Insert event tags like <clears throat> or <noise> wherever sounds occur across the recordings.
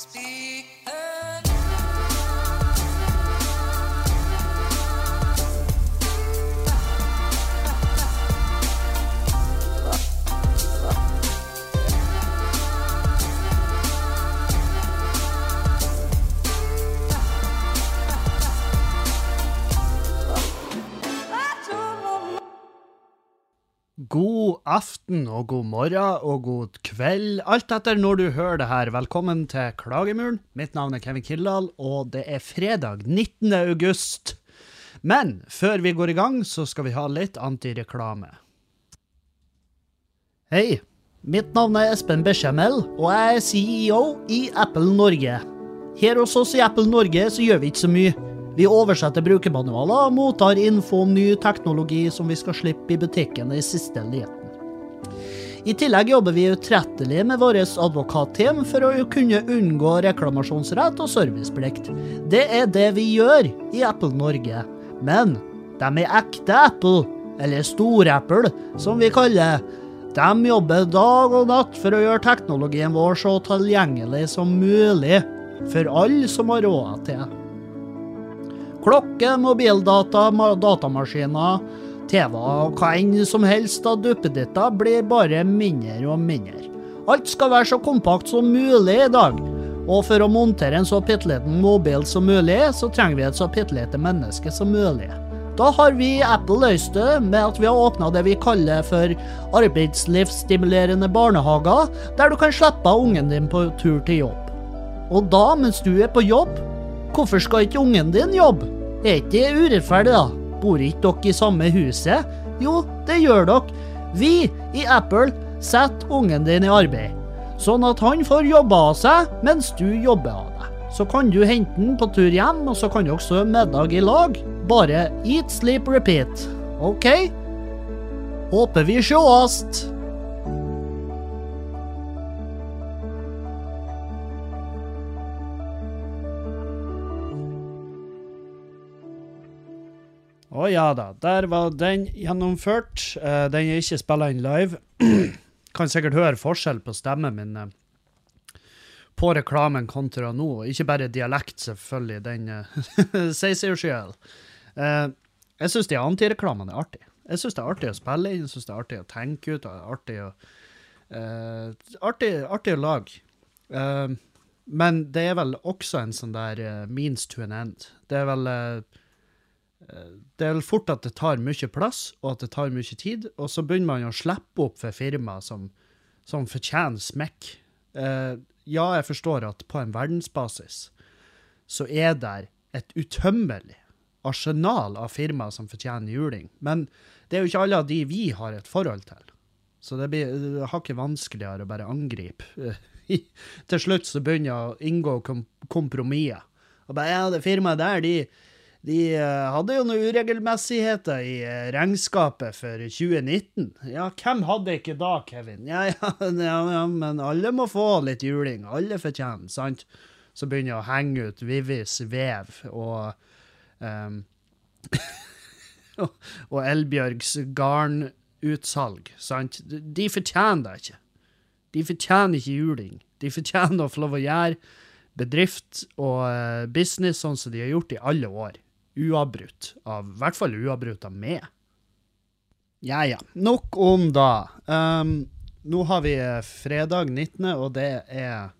Speak God aften og god morgen og god kveld, alt etter når du hører det her. Velkommen til Klagemuren. Mitt navn er Kevin Kildahl, og det er fredag 19. august. Men før vi går i gang, så skal vi ha litt antireklame. Hei, mitt navn er Espen Bechamel, og jeg er CEO i Apple Norge. Her hos oss i Apple Norge så gjør vi ikke så mye. Vi oversetter brukermanualer og mottar info om ny teknologi som vi skal slippe i butikken i siste liten. I tillegg jobber vi utrettelig med vårt advokatteam for å kunne unngå reklamasjonsrett og serviceplikt. Det er det vi gjør i Apple Norge. Men de er ekte Apple, eller Stor-Apple, som vi kaller. De jobber dag og natt for å gjøre teknologien vår så tilgjengelig som mulig for alle som har råd til. Klokke, mobildata, datamaskiner, TV og hva enn som helst av duppeditter blir bare mindre og mindre. Alt skal være så kompakt som mulig i dag. Og for å montere en så pitteliten mobil som mulig, så trenger vi et så pittelite menneske som mulig. Da har vi Apple løst det med at vi har åpna det vi kaller for arbeidslivsstimulerende barnehager, der du kan slippe ungen din på tur til jobb. Og da, mens du er på jobb, hvorfor skal ikke ungen din jobbe? Er ikke det urettferdig, da? Bor ikke dere i samme huset? Jo, det gjør dere. Vi i Apple setter ungen din i arbeid, sånn at han får jobbe av seg mens du jobber av deg. Så kan du hente han på tur hjem, og så kan dere også middag i lag. Bare eat, sleep, repeat. OK? Håper vi sjåast. Å ja da, der var den gjennomført. Uh, den er ikke spilla inn live. <clears throat> kan sikkert høre forskjell på stemmen min uh, på reklamen kontra nå. Ikke bare dialekt, selvfølgelig. Den eh, <laughs> sier seg jo sjøl. Eh, jeg syns de antireklamene er artig. Jeg syns det er artig å spille inn, jeg syns det er artig å tenke ut, og artig å uh, artig, artig å lage. Uh, men det er vel også en sånn der uh, means to an end. Det er vel eh, det er vel fort at det tar mye plass, og at det tar mye tid, og så begynner man å slippe opp for firmaer som, som fortjener smekk. Eh, ja, jeg forstår at på en verdensbasis så er der et utømmelig arsenal av firmaer som fortjener juling, men det er jo ikke alle av de vi har et forhold til. Så det blir det har ikke vanskeligere å bare angripe. <laughs> til slutt så begynner jeg å inngå kom kompromisser. Og bare, ja, det firmaet der, de, de eh, hadde jo noen uregelmessigheter i eh, regnskapet for 2019. Ja, hvem hadde ikke da, Kevin? Ja, <laughs> ja, ja, ja, men alle må få litt juling. Alle fortjener, sant? Så begynner jeg å henge ut Vivis vev og um, <laughs> og Elbjørgs garnutsalg, sant? De fortjener det ikke. De fortjener ikke juling. De fortjener å få lov å gjøre bedrift og eh, business sånn som de har gjort i alle år. Uavbrutt. Av, I hvert fall uavbrutt av meg. Ja, ja. Nok om da. Um, nå har vi eh, fredag 19., og det er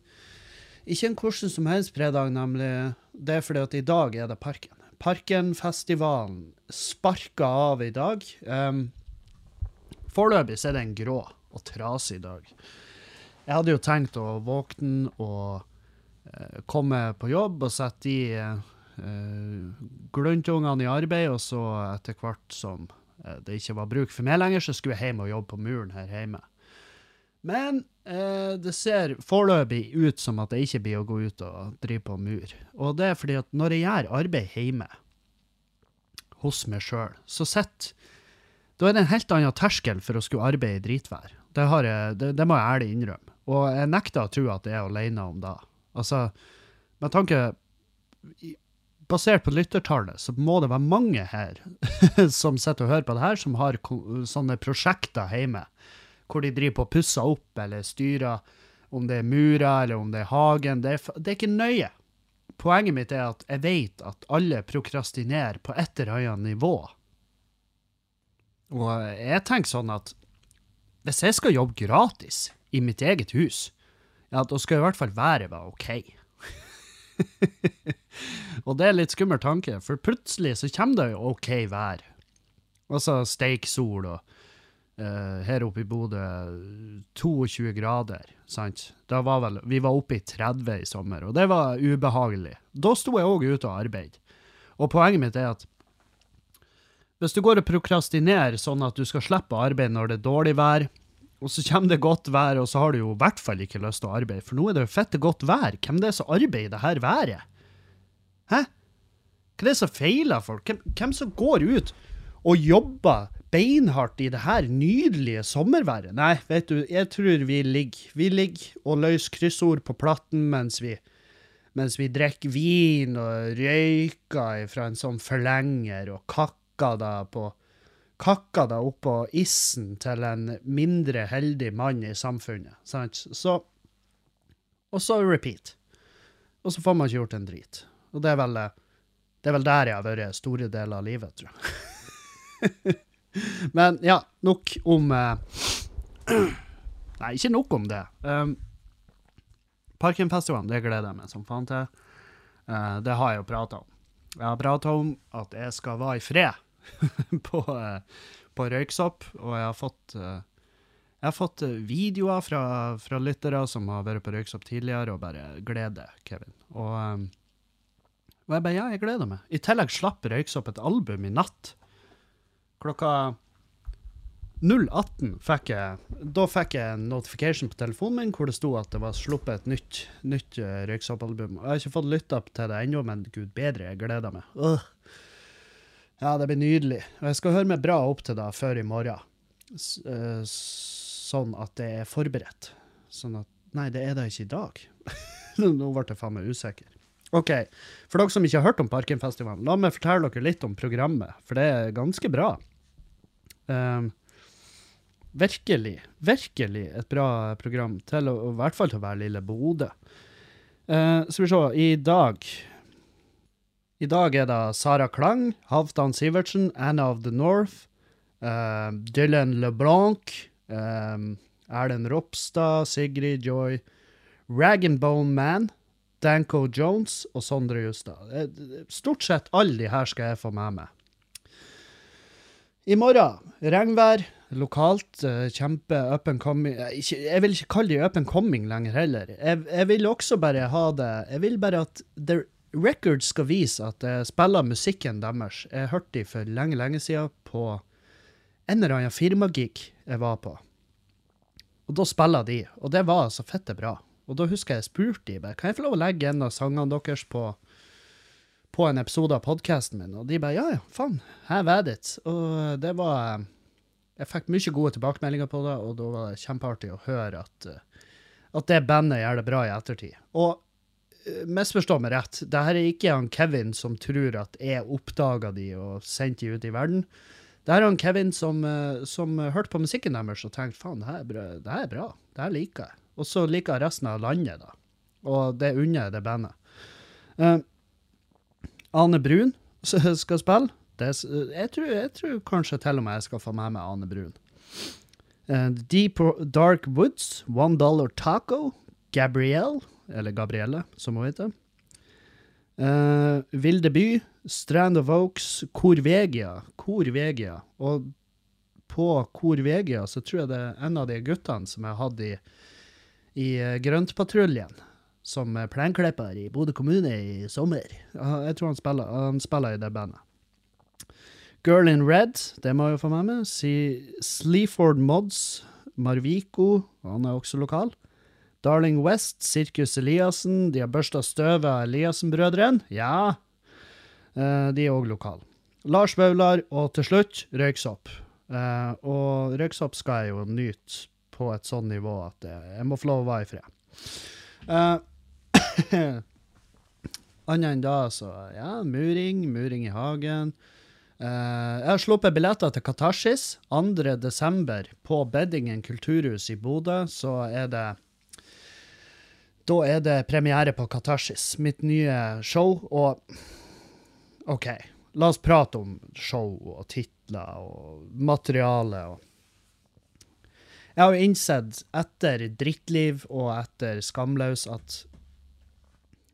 ikke en hvordan som helst fredag, nemlig. Det er fordi at i dag er det Parken. Parkenfestivalen sparka av i dag. Um, Foreløpig er det en grå og trasig dag. Jeg hadde jo tenkt å våkne og uh, komme på jobb og sette de eh, gluntungene i arbeid, og så etter hvert som eh, det ikke var bruk for meg lenger, så skulle jeg hjem og jobbe på muren her hjemme. Men eh, det ser foreløpig ut som at jeg ikke blir å gå ut og drive på mur. Og det er fordi at når jeg gjør arbeid hjemme hos meg sjøl, så sitter Da er det en helt annen terskel for å skulle arbeide i dritvær. Det, jeg, det, det må jeg ærlig innrømme. Og jeg nekter å tro at jeg er alene om det. Altså, med tanke Basert på lyttertallet, så må det være mange her <laughs> som sitter og hører på det her, som har sånne prosjekter hjemme hvor de driver på og pusser opp eller styrer om det er murer, eller om det er hagen. Det er, det er ikke nøye. Poenget mitt er at jeg vet at alle prokrastinerer på et eller annet nivå. Og jeg tenker sånn at hvis jeg skal jobbe gratis i mitt eget hus, ja, da skal i hvert fall været være OK. <laughs> og det er litt skummel tanke, for plutselig så kommer det jo OK vær. Altså steiksol og uh, her oppe i Bodø 22 grader, sant? Da var vel, vi var oppe i 30 i sommer, og det var ubehagelig. Da sto jeg òg ute og arbeid. Og poenget mitt er at hvis du går og prokrastinerer sånn at du skal slippe å arbeide når det er dårlig vær, og så kommer det godt vær, og så har du jo i hvert fall ikke lyst til å arbeide, for nå er det jo fette godt vær. Hvem det er som arbeider det her været? Hæ? Hva er det som feiler folk? Hvem, hvem som går ut og jobber beinhardt i det her nydelige sommerværet? Nei, vet du, jeg tror vi ligger, vi ligger og løser kryssord på platten mens vi, mens vi drikker vin og røyker fra en sånn forlenger og kakker da på kakka deg oppå issen til en mindre heldig mann i samfunnet. Sant? Så Og så repeat. Og så får man ikke gjort en drit. Og det er vel, det er vel der jeg har vært store deler av livet, tror jeg. <laughs> Men ja, nok om uh, <clears throat> Nei, ikke nok om det. Um, Parkenfestivalen, det gleder jeg meg som faen til. Uh, det har jeg jo prata om. Jeg har prata om at jeg skal være i fred <laughs> på, eh, på røyksopp, og jeg har fått eh, jeg har fått eh, videoer fra, fra lyttere som har vært på røyksopp tidligere, og bare gleder, Kevin. Og, og jeg bare, ja, jeg gleder meg. I tillegg slapp røyksopp et album i natt. Klokka 018 fikk jeg Da fikk jeg en notification på telefonen min hvor det sto at det var sluppet et nytt, nytt Røyksopp-album. Jeg har ikke fått lytta til det ennå, men gud bedre, jeg gleder meg. Åh. Ja, det blir nydelig. Og jeg skal høre meg bra opp til det før i morgen. Eh, sånn at det er forberedt. Sånn at Nei, det er det ikke i dag. <laughs> Nå ble jeg faen meg usikker. OK. For dere som ikke har hørt om Parkenfestivalen, la meg fortelle dere litt om programmet, for det er ganske bra. Um, virkelig, virkelig et bra program, til å, i hvert fall til å være lille Bodø. Uh, skal vi se, i dag I dag er det Sara Klang, Halvdan Sivertsen, Anna of the North, uh, Dylan LeBlanc, um, Erlend Ropstad, Sigrid Joy, Rag and Bone Man, Danko Jones og Sondre Justad. Eh, Stort sett alle de her skal jeg få med meg. I morgen, regnvær, lokalt, kjempe up and coming Jeg vil ikke kalle de up and coming lenger heller. Jeg, jeg vil også bare ha det Jeg vil bare at The Record skal vise at jeg spiller musikken deres. Jeg hørte de for lenge, lenge siden på en eller annen firmagig jeg var på. Og da spiller de, og det var så fette bra. Og da husker jeg jeg spurte de bare, kan jeg få lov å legge en av sangene deres på, på en episode av podkasten min? Og de bare ja, ja, faen, have at it. Og det var Jeg fikk mye gode tilbakemeldinger på det, og da var det kjempeartig å høre at, eh, at det bandet gjør det bra i ettertid. Og misforstå meg rett, det her er ikke han Kevin som tror at jeg oppdaga de og sendte de ut i verden. Det her er han Kevin som, eh, som hørte på musikken deres og tenkte faen, det her er bra, det her er liker jeg. Og så liker jeg resten av landet, da. Og det unner jeg det bandet. Uh, Ane Brun <laughs> skal spille. Det, er jeg, tror, jeg tror kanskje til og med jeg skal få med meg Ane Brun. Uh, Deep Dark Woods, One Dollar Taco, Gabrielle, eller Gabrielle, som hun heter. Uh, Vilde By, Strand of Oaks, Korvegia. Korvegia. Og på Korvegia så tror jeg det er en av de guttene som jeg hadde i, i eh, Grøntpatruljen, som eh, plenklipper i Bodø kommune i sommer. Uh, Jeg tror han spiller, han spiller i det bandet. Girl in Red, det må jeg jo få med meg. Si, Sleaford Mods, Marvico, han er også lokal. Darling West, Sirkus Eliassen, de har børsta støvet av Eliassen-brødrene. Ja, eh, de er òg lokale. Lars Vaular, og til slutt Røyksopp. Eh, og Røyksopp skal jeg jo nyte på et sånn nivå at jeg, må få lov å være i fred. Eh, <coughs> Annet enn da, så ja, muring, muring i hagen. Uh, jeg har sluppet billetter til Katarsis 2. desember på Beddingen kulturhus i Bodø. Så er det Da er det premiere på Katarsis, mitt nye show, og OK, la oss prate om show og titler og materiale og Jeg har jo innsett etter Drittliv og etter Skamløs at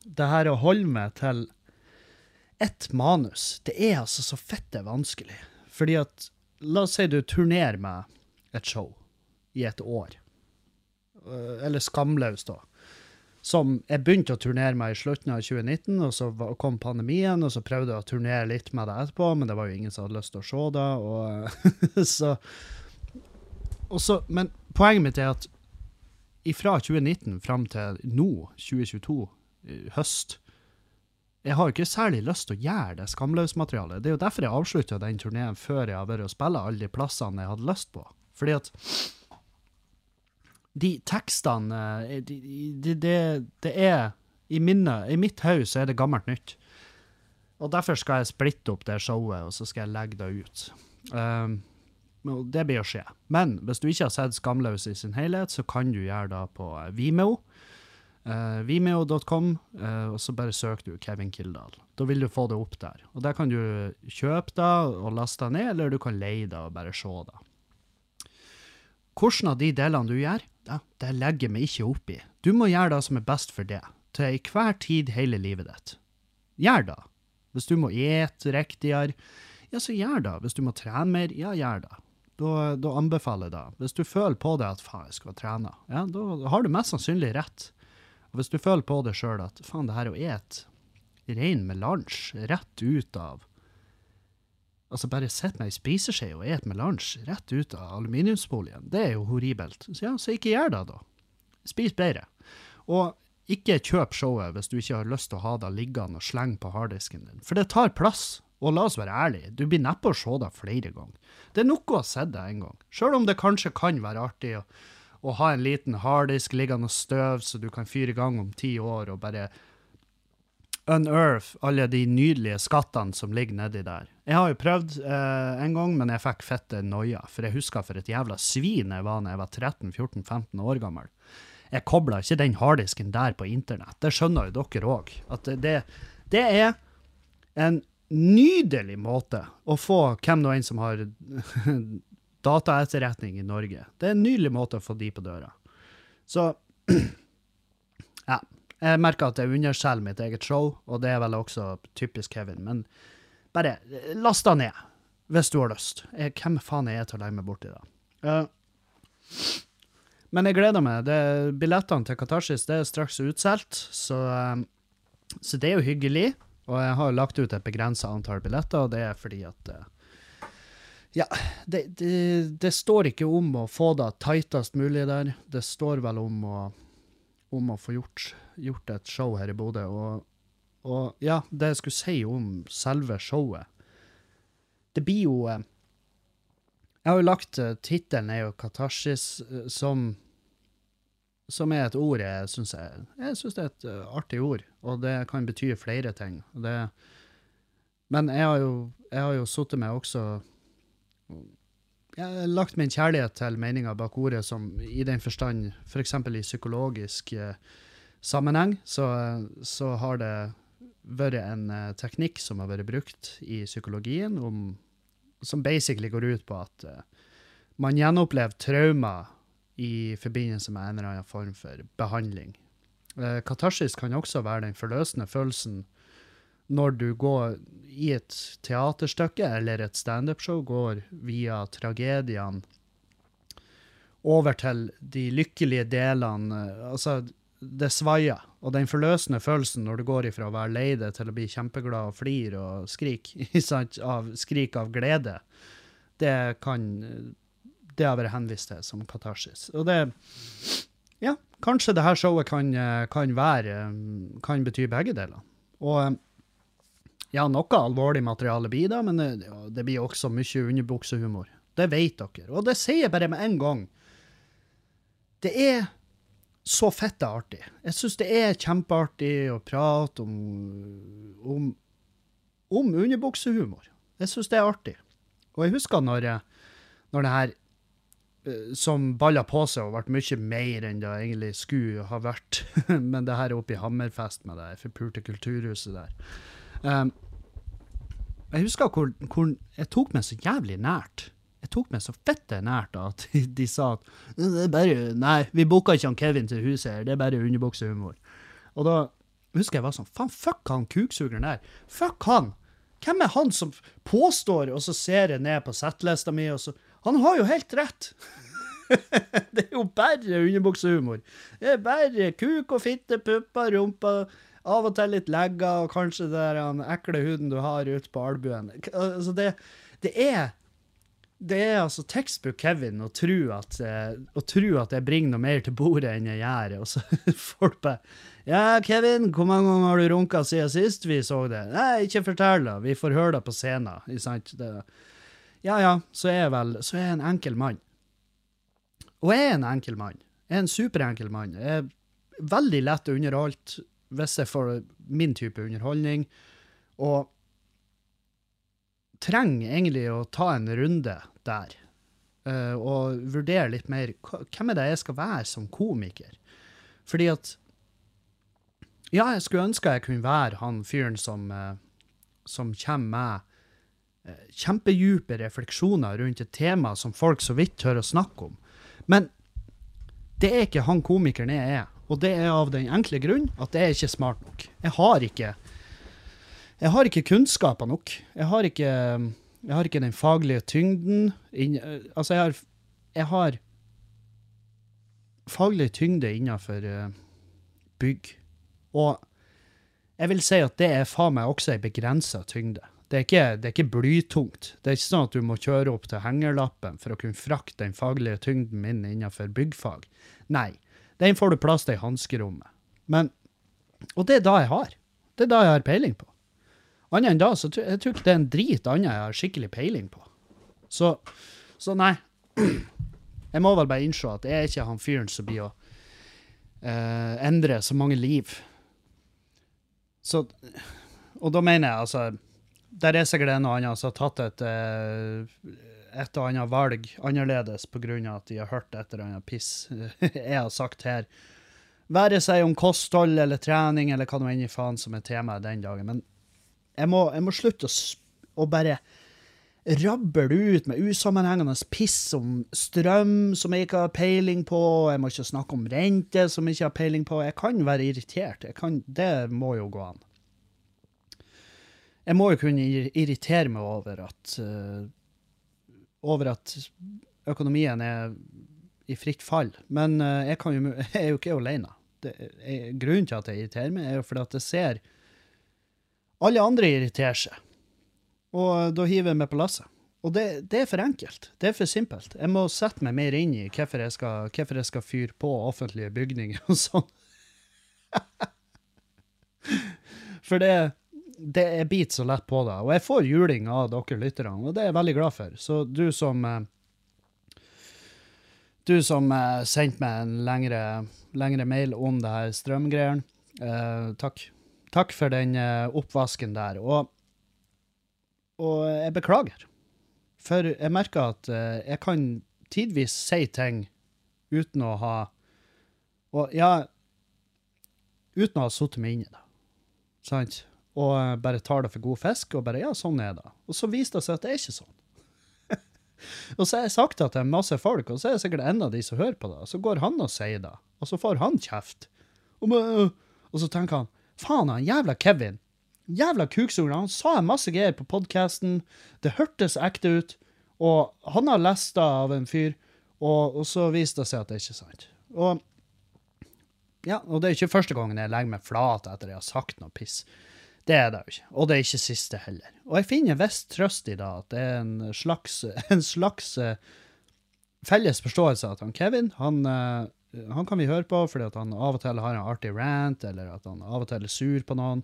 det her å holde meg til ett manus, det er altså så fette vanskelig. Fordi at La oss si du turnerer med et show i et år. Eh, Eller Skamløs, da. Som jeg begynte å turnere med i slutten av 2019, og så kom pandemien, og så prøvde jeg å turnere litt med det etterpå, men det var jo ingen som hadde lyst til å se det, og <laughs> så, og så Men poenget mitt er at ifra 2019 fram til nå, 2022, eh, høst Jeg har ikke særlig lyst til å gjøre det skamløs-materialet. Det er jo derfor jeg avslutta den turneen før jeg har vært og spille alle de plassene jeg hadde lyst på. Fordi at de tekstene eh, de, de, det, det er I minnet, i mitt hode er det gammelt nytt. Og derfor skal jeg splitte opp det showet, og så skal jeg legge det ut. Um, det blir å skje. Men hvis du ikke har sett Skamløs i sin helhet, så kan du gjøre det på eh, Vimeo. Uh, Vimeo.com, uh, og så bare søker du Kevin Kildahl. Da vil du få det opp der. Og der kan du kjøpe det og laste det ned, eller du kan leie det og bare se det. Hvordan av de delene du gjør, ja, det legger vi ikke opp i. Du må gjøre det som er best for deg, til enhver tid hele livet ditt. Gjør det. Hvis du må ete riktigere, ja, så gjør det. Hvis du må trene mer, ja, gjør det. Da, da anbefaler jeg det. Hvis du føler på det at faen, jeg skal trene, ja, da har du mest sannsynlig rett. Og hvis du føler på det sjøl at faen, det her å ete rein med lunsj rett ut av Altså bare sett meg i spiseskje og et melange rett ut av aluminiumsfolien. Det er jo horribelt. Så ja, så ikke gjør det, da. Spis bedre. Og ikke kjøp showet hvis du ikke har lyst til å ha det liggende og slenge på harddisken din. For det tar plass. Og la oss være ærlige, du blir neppe å se det flere ganger. Det er nok å ha sett det en gang. Sjøl om det kanskje kan være artig å, å ha en liten harddisk liggende og støv, så du kan fyre i gang om ti år og bare unearth alle de nydelige skattene som ligger nedi der. Jeg har jo prøvd eh, en gang, men jeg fikk fette noia, for jeg husker for et jævla svin jeg var da jeg var 13-14-15 år gammel. Jeg kobla ikke den harddisken der på internett. Det skjønner jo dere òg. At det, det er en nydelig måte å få hvem nå enn som har <laughs> dataetterretning i Norge. Det er en nydelig måte å få de på døra. Så <clears throat> ja. Jeg merker at jeg underselger mitt eget show, og det er vel også typisk Kevin. Men bare last deg ned, hvis du har lyst. Jeg, hvem faen er jeg til å legge meg borti det? Uh, men jeg gleder meg. Det, billettene til Katarsis det er straks utsolgt, så, eh, så det er jo hyggelig. Og jeg har lagt ut et begrensa antall billetter, og det er fordi at uh, ja, det, det, det står ikke om å få det tightest mulig der. Det står vel om å, om å få gjort, gjort et show her i Bodø. Og, og ja, det jeg skulle si om selve showet Det blir jo eh, Jeg har jo lagt uh, Tittelen er jo Katarsis, eh, som som er et ord jeg syns jeg, jeg synes det er et eh, artig ord, og det kan bety flere ting. Det, men jeg har jo, jeg har jo sittet med også Jeg har lagt min kjærlighet til meninga bak ordet som i den forstand, f.eks. For i psykologisk eh, sammenheng, så, så har det vært en eh, teknikk som har vært brukt i psykologien, om, som basically går ut på at eh, man gjenopplever traumer i forbindelse med en eller annen form for behandling. Eh, katarsis kan også være den forløsende følelsen når du går i et teaterstykke eller et standupshow, går via tragediene over til de lykkelige delene. eh, Altså, det svaier. Og den forløsende følelsen når du går ifra å være lei deg til å bli kjempeglad og flire og skrike, <laughs> av, skrik av glede, det kan Det har vært henvist til som katarsis. Og det Ja, kanskje det her showet kan, eh, kan være eh, Kan bety begge deler. Og ja, noe alvorlig materiale blir det, men det, det blir også mye underbuksehumor. Det vet dere. Og det sier jeg bare med en gang. Det er så fitte artig. Jeg syns det er kjempeartig å prate om, om, om underbuksehumor. Jeg syns det er artig. Og jeg husker når, når det her eh, som balla på seg og ble mye mer enn det egentlig skulle ha vært. <laughs> Men det her er oppe i Hammerfest med det forpulte kulturhuset der. Um, jeg husker hvor, hvor jeg tok meg så jævlig nært. Jeg tok meg så fette nært at de, sa at det er bare, nei, vi booka ikke han Kevin til huset her, det er bare underbuksehumor. Og da husker jeg var sånn, faen, fuck han kuksugeren der. Fuck han! Hvem er han som påstår, og så ser jeg ned på settlista mi, og så Han har jo helt rett! <laughs> det er jo bare underbuksehumor. Det er bare kuk og fitte, pupper, rumpa, av og til litt legger, og kanskje den ekle huden du har ute på albuen. Altså, det, det er det er altså textbook Kevin eh, å tro at jeg bringer noe mer til bordet enn jeg gjør. Og så <laughs> folk bare Ja, Kevin, hvor mange ganger har du runka siden sist vi så det? Nei, ikke fortell, det. Vi får høre det på scenen. Sant? Det, ja ja, så er jeg vel Så er jeg en enkel mann. Og jeg er en enkel mann. Jeg er en superenkel mann. Jeg er veldig lett underholdt hvis jeg får min type underholdning. Og trenger egentlig å ta en runde der. eh, og vurdere litt mer hvem er det jeg skal være som komiker. Fordi at Ja, jeg skulle ønske jeg kunne være han fyren som, eh, som kommer med eh, kjempedype refleksjoner rundt et tema som folk så vidt tør å snakke om. Men det er ikke han komikeren jeg er. Og det er av den enkle grunn at det er ikke smart nok. Jeg har ikke jeg har ikke kunnskaper nok. Jeg har ikke, jeg har ikke den faglige tyngden. eh, altså, jeg har, jeg har faglig tyngde innenfor eh, bygg. Og jeg vil si at det er faen meg også ei begrensa tyngde. Det er, ikke, det er ikke blytungt. Det er ikke sånn at du må kjøre opp til hengerlappen for å kunne frakte den faglige tyngden min innenfor byggfag. Nei, den får du plass til i hanskerommet. Men, og det er da jeg har. Det er da jeg har peiling på. Annet enn da, så tror jeg ikke det er en drit annet jeg har skikkelig peiling på. Så, så nei. <clears throat> Jeg må vel bare innse at jeg er ikke han fyren som blir å uh, endre så mange liv. Så, og da mener jeg altså Der er sikkert en og annen som har tatt et, eh, et og annet valg annerledes av at de har hørt et eller annet piss <laughs> jeg har sagt her. Være seg om kosthold eller trening eller hva nå enn i faen som er temaet den dagen. Men jeg må, jeg må slutte å, å bare rable ut med usammenhengende piss om strøm som jeg ikke har peiling på. Jeg må ikke snakke om rente som jeg ikke har peiling på. Jeg kan være irritert. Kan, det må jo gå an. Jeg må jo kunne irritere meg over at eh, over at økonomien er i fritt fall. Men eh, jeg, jo, <laughs> jeg er jo ikke alene. Det, er, grunnen til at jeg irriterer meg, er jo fordi at jeg ser alle andre irritere seg. Og da hiver jeg meg på lasset. Og det, det er for enkelt. Det er for simpelt. Jeg må sette meg mer inn i hvorfor jeg skal, hvorfor jeg skal fyre på offentlige bygninger og sånn. <laughs> For det, det er bit så lett på deg. Og jeg får juling av dere lytterne, og det er jeg veldig glad for. Så du som eh, Du som eh, sendte meg en lengre, lengre mail om det her strømgreiene, eh, takk. Takk for den eh, oppvasken der. Og, og jeg beklager. For jeg merker at jeg kan tidvis si ting uten å ha Og ja Uten å ha sittet meg inn i det. Sant? Og eh, bare tar det for god fisk, og bare ja, sånn er det. Og så viser det seg at det er ikke sånn. <laughs> og så har jeg sagt det til masse folk, og så er det sikkert en av de som hører på det. Og så går han og sier det, og så får han kjeft. Og, og så tenker han faen, han jævla Kevin. Jævla kuksugle. Han sa en masse greier på podkasten. Det hørtes ekte ut. Og han har lest det av en fyr, og, og så viste det seg at det er ikke sant. Og ja, og det er ikke første gangen jeg legger meg flat etter jeg har sagt noe piss. Det er det jo ikke. Og det er ikke siste heller. Og jeg finner en viss trøst i da, at det er en slags, <laughs> en slags eh, felles forståelse at han Kevin, han, eh, han kan vi høre på fordi at han av og til har en artig rant, eller at han av og til er sur på noen.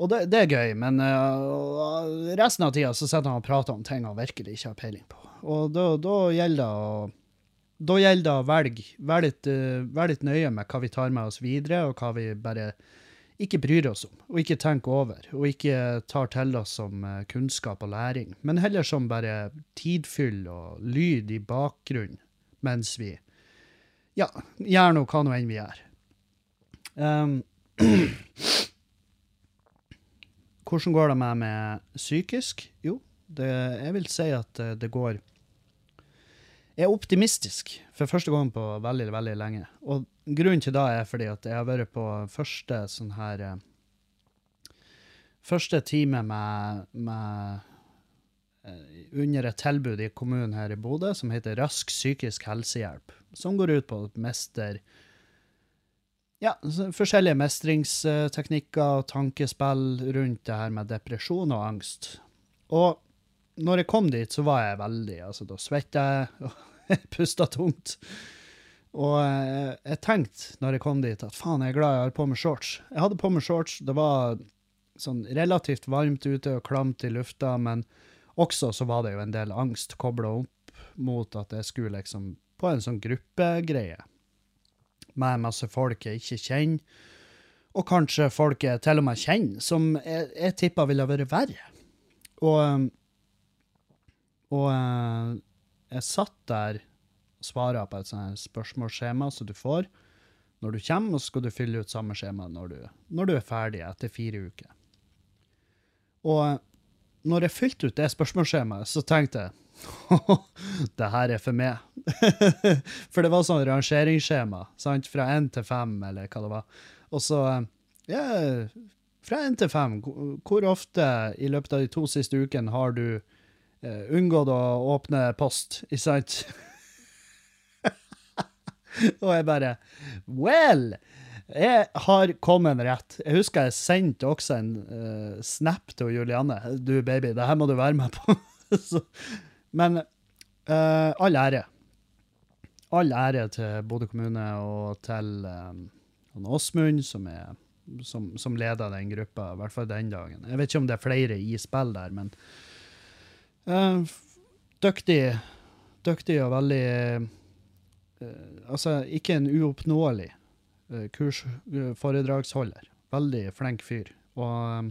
Og det, det er gøy, men uh, resten av tida så sitter han og prater om ting han virkelig ikke har peiling på. Og da, gjelder det å da gjelder det å velge, være litt nøye med hva vi tar med oss videre, og hva vi bare ikke bryr oss om, og ikke tenker over, og ikke tar til oss som eh, kunnskap og læring, men heller som bare tidfyll og lyd i bakgrunnen. mens vi ja, gjør nå hva nå enn vi gjør. Um, <clears throat> hvordan går det med meg psykisk? Jo, det, jeg vil si at eh, det går er optimistisk for første gang på veldig, veldig lenge. Og grunnen til det er fordi at jeg har vært på første sånn her eh, Første time med, med eh, under et tilbud i kommunen her i Bodø som heter Rask psykisk helsehjelp. Som går ut på å mestre ja, forskjellige mestringsteknikker og tankespill rundt det her med depresjon og angst. Og når jeg kom dit, så var jeg veldig Altså, da svetta jeg <laughs> pusta tungt. Og jeg, jeg tenkte når jeg kom dit, at faen, jeg er glad jeg har på meg shorts. Jeg hadde på meg shorts, det var sånn relativt varmt ute og klamt i lufta, men også så var det jo en del angst kobla opp mot at jeg skulle liksom på en sånn gruppegreie med masse folk jeg ikke kjenner, og kanskje folk jeg til og med kjenner, som jeg, jeg tippa ville vært verre. Og, og eh, jeg satt der og svara på et sånt spørsmålsskjema som du får når du kommer, og så skal du fylle ut samme skjema når du, når du er ferdig etter fire uker. Og når jeg fylte ut det spørsmålsskjemaet, så tenkte jeg <laughs> det her er for meg. <laughs> for det var sånn rangeringsskjema, sant? fra én til fem, eller hva det var. Og så Ja, fra én til fem, hvor ofte i løpet av de to siste ukene har du eh, unngått å åpne post, ikke sant? <laughs> Og jeg bare Well! Jeg har kommet rett. Jeg husker jeg sendte også en uh, snap til Julianne. Du, baby, det her må du være med på. <laughs> så, men uh, all ære. All ære til Bodø kommune og til um, Åsmund, som, er, som, som leder den gruppa, i hvert fall den dagen. Jeg vet ikke om det er flere i spill der, men uh, dyktig, dyktig og veldig Altså, ikke en uoppnåelig kursforedragsholder. Veldig flink fyr. Og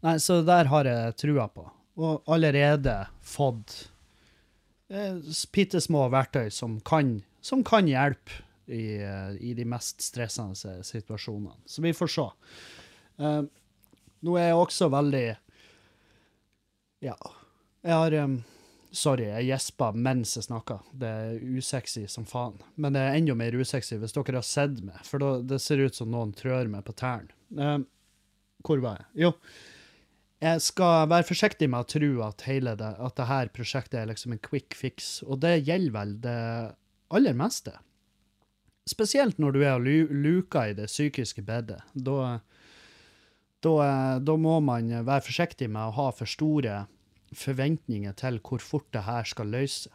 Nei, så der har jeg trua på og allerede fått eh, bitte små verktøy som kan, som kan hjelpe i, eh, i, de mest stressende situasjonene. Så vi får se. Uh, nå er jeg også veldig Ja. Jeg har um, Sorry, jeg gjespa mens jeg snakka. Det er usexy som faen. Men det er enda mer usexy hvis dere har sett meg, for da, det ser ut som noen trør meg på tærne. Um, hvor var jeg? Jo jeg skal være forsiktig med å tro at hele det, at det her prosjektet er liksom en quick fix, og det gjelder vel det aller meste. Spesielt når du er luker i det psykiske bedet. Da, da, da, må man være forsiktig med å ha for store forventninger til hvor fort det her skal løse.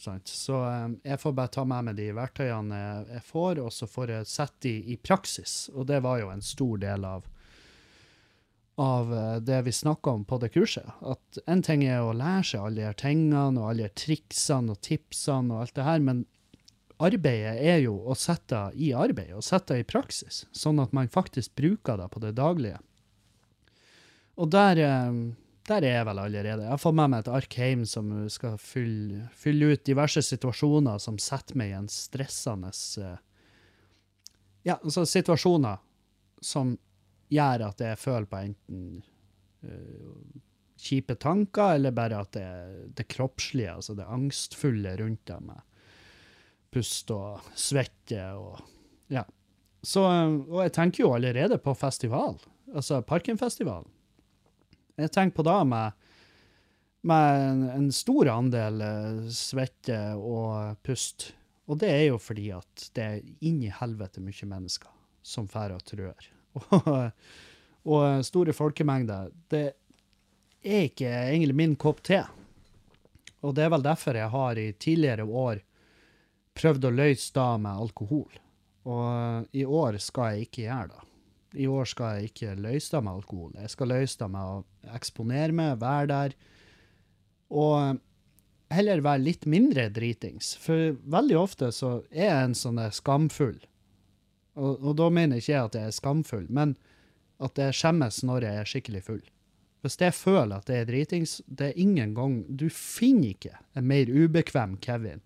Sant? Så eh, jeg får bare ta med meg de verktøyene jeg får, og så får jeg sette de i praksis. Og det var jo en stor del av av eh, det vi snakka om på det kurset. At en ting er å lære seg alle de tingene og alle de triksene og tipsene og alt det her, men arbeidet er jo å sette i arbeid og sette i praksis, sånn at man faktisk bruker det på det daglige. Og der, eh, der er jeg vel allerede. Jeg har fått med meg et ark hjem som skal fylle, fylle, ut diverse situasjoner som setter meg i en stressende eh, Ja, altså situasjoner som gjør at jeg føler på enten uh, kjipe tanker, eller bare at det, det kroppslige, altså det angstfulle rundt det med pust og svette og Ja. Så, og jeg tenker jo allerede på festival, altså Parkenfestivalen. Jeg tenker på da med, med en, en, stor andel uh, svette og pust. Og det er jo fordi at det er inn i helvete mye mennesker som drar og trør <laughs> og, og store folkemengder, det er ikke egentlig min kopp te. Og det er vel derfor jeg har i tidligere år prøvd å løse det med alkohol. Og i år skal jeg ikke gjøre det. I år skal jeg ikke løse det med alkohol. Jeg skal løse det med å eksponere meg, være der. Og heller være litt mindre dritings. For veldig ofte så er jeg en sånn skamfull og, og, da mener jeg ikke at jeg er skamfull, men at jeg skjemmes når jeg er skikkelig full. Hvis jeg føler at det er dritings, det er ingen gang Du finner ikke en mer ubekvem Kevin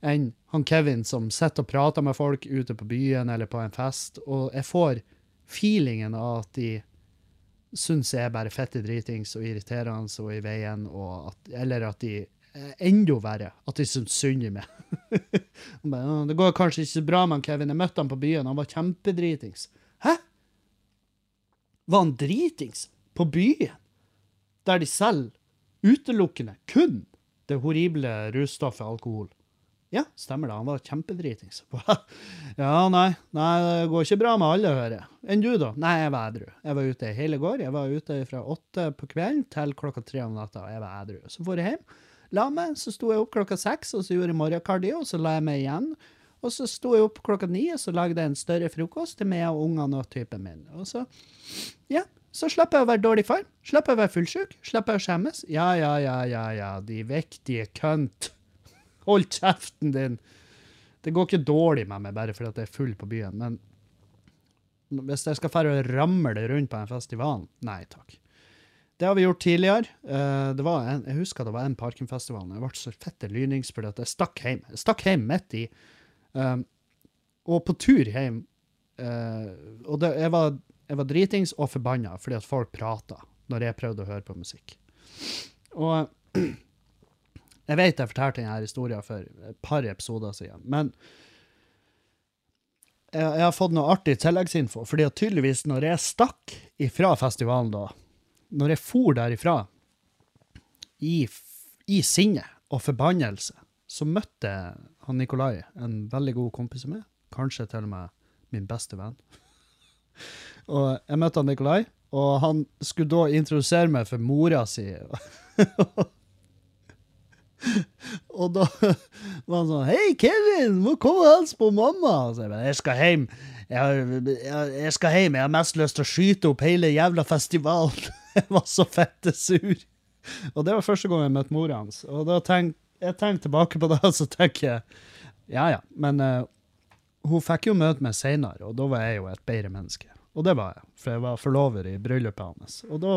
enn han Kevin som sitter og prater med folk ute på byen eller på en fest, og jeg får feelingen av at de syns jeg er bare fette dritings og irriterende og i veien, og at, eller at de enda verre, at de syns synd i meg. <laughs> Han bare, «Å, det går kanskje ikke så bra med Kevin, jeg møtte han på byen, han var kjempedritings. Hæ? Var han dritings på byen? Der de selger utelukkende kun det horrible russtoffet alkohol. Ja, stemmer det. Han var kjempedritings. ja, nei, nei, det går ikke bra med alle, hører jeg. Enn du, da? Nei, jeg var edru. Jeg var ute hele går. Jeg var ute fra åtte på kvelden til klokka tre om natta, og jeg var edru. Så dro jeg hjem, la meg, så sto jeg opp klokka seks, og så gjorde jeg morgenkardio, og så la jeg meg igjen. Og så sto jeg opp klokka ni, og så lagde jeg en større frokost til meg og ungene og typen min. Og så, ja, så slapp jeg å være dårlig far. Slapp jeg å være fullsjuk. Slapp jeg å skjemmes. Ja, ja, ja, ja, ja, de viktige kønt. Hold kjeften din. Det går ikke dårlig med meg bare fordi at jeg er full på byen, men hvis jeg skal fære og ramle rundt på den festivalen, nei takk. Det har vi gjort tidligere. Eh, en, jeg husker det var en Parkenfestival. Jeg ble så fette lynings fordi at jeg stakk hjem. Jeg stakk hjem midt i. Um, og på tur hjem eh, Og det, jeg, var, jeg var dritings og forbanna fordi at folk prata når jeg prøvde å høre på musikk. Og <clears throat> jeg vet jeg fortalte denne historien for et par episoder siden, men jeg, jeg har fått noe artig tilleggsinfo, fordi at tydeligvis når jeg stakk ifra festivalen da, når jeg for derifra i, i sinne og forbannelse, så møtte han Nikolai, en veldig god kompis av meg, kanskje til og med min beste venn. <laughs> Og jeg møtte han Nikolai, og han skulle da introdusere meg for mora si. <laughs> <laughs> Og da var han sånn Hei, Kevin, må komme og hilse på mamma. Så jeg bare Jeg skal hjem. Jeg, har, jeg, jeg skal hjem. Jeg har mest lyst til å skyte opp hele jævla festivalen. <laughs> Jeg var så fette sur. Og det var første gang jeg møtte mora hans. Og da tenk, jeg tenker tilbake på det, og <laughs> så tenker jeg Ja, ja. Men uh, hun fikk jo møte meg seinere, og da var jeg jo et bedre menneske. Og det var jeg, for jeg var forlover i bryllupet hans. Og, da,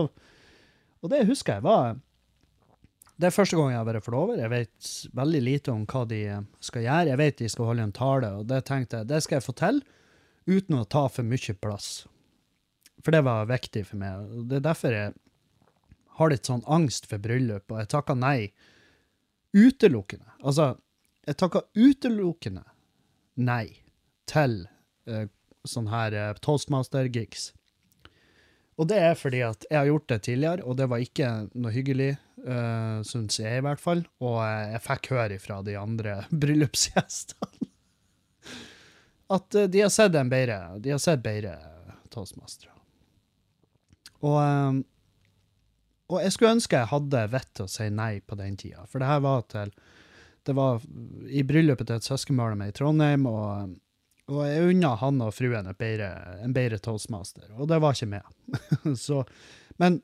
og det husker jeg var det er første gang jeg har vært forlover. Jeg vet veldig lite om hva de eh, skal gjøre. Jeg vet de skal holde en tale, og det tenkte jeg, det skal jeg få til uten å ta for mye plass. For det var viktig for meg. og Det er derfor jeg har litt sånn angst for bryllup, og jeg takka nei utelukkende. Altså, jeg takka utelukkende nei til uh, sånn her uh, toastmaster-gigs. Og det er fordi at jeg har gjort det tidligere, og det var ikke noe hyggelig, uh, syns jeg i hvert fall. Og eh, jeg fikk høre fra de andre <laughs> bryllupsgjestene at eh, de har sett en bedre, de har sett bedre toastmastere. Og, eh, og jeg skulle ønske jeg hadde vett til å si nei på den tida, for det her var til det var i bryllupet til et søskenbarn av meg i Trondheim, og, og jeg unna han og fruen bedre, en bedre toastmaster, og det var ikke meg. <laughs> Så, men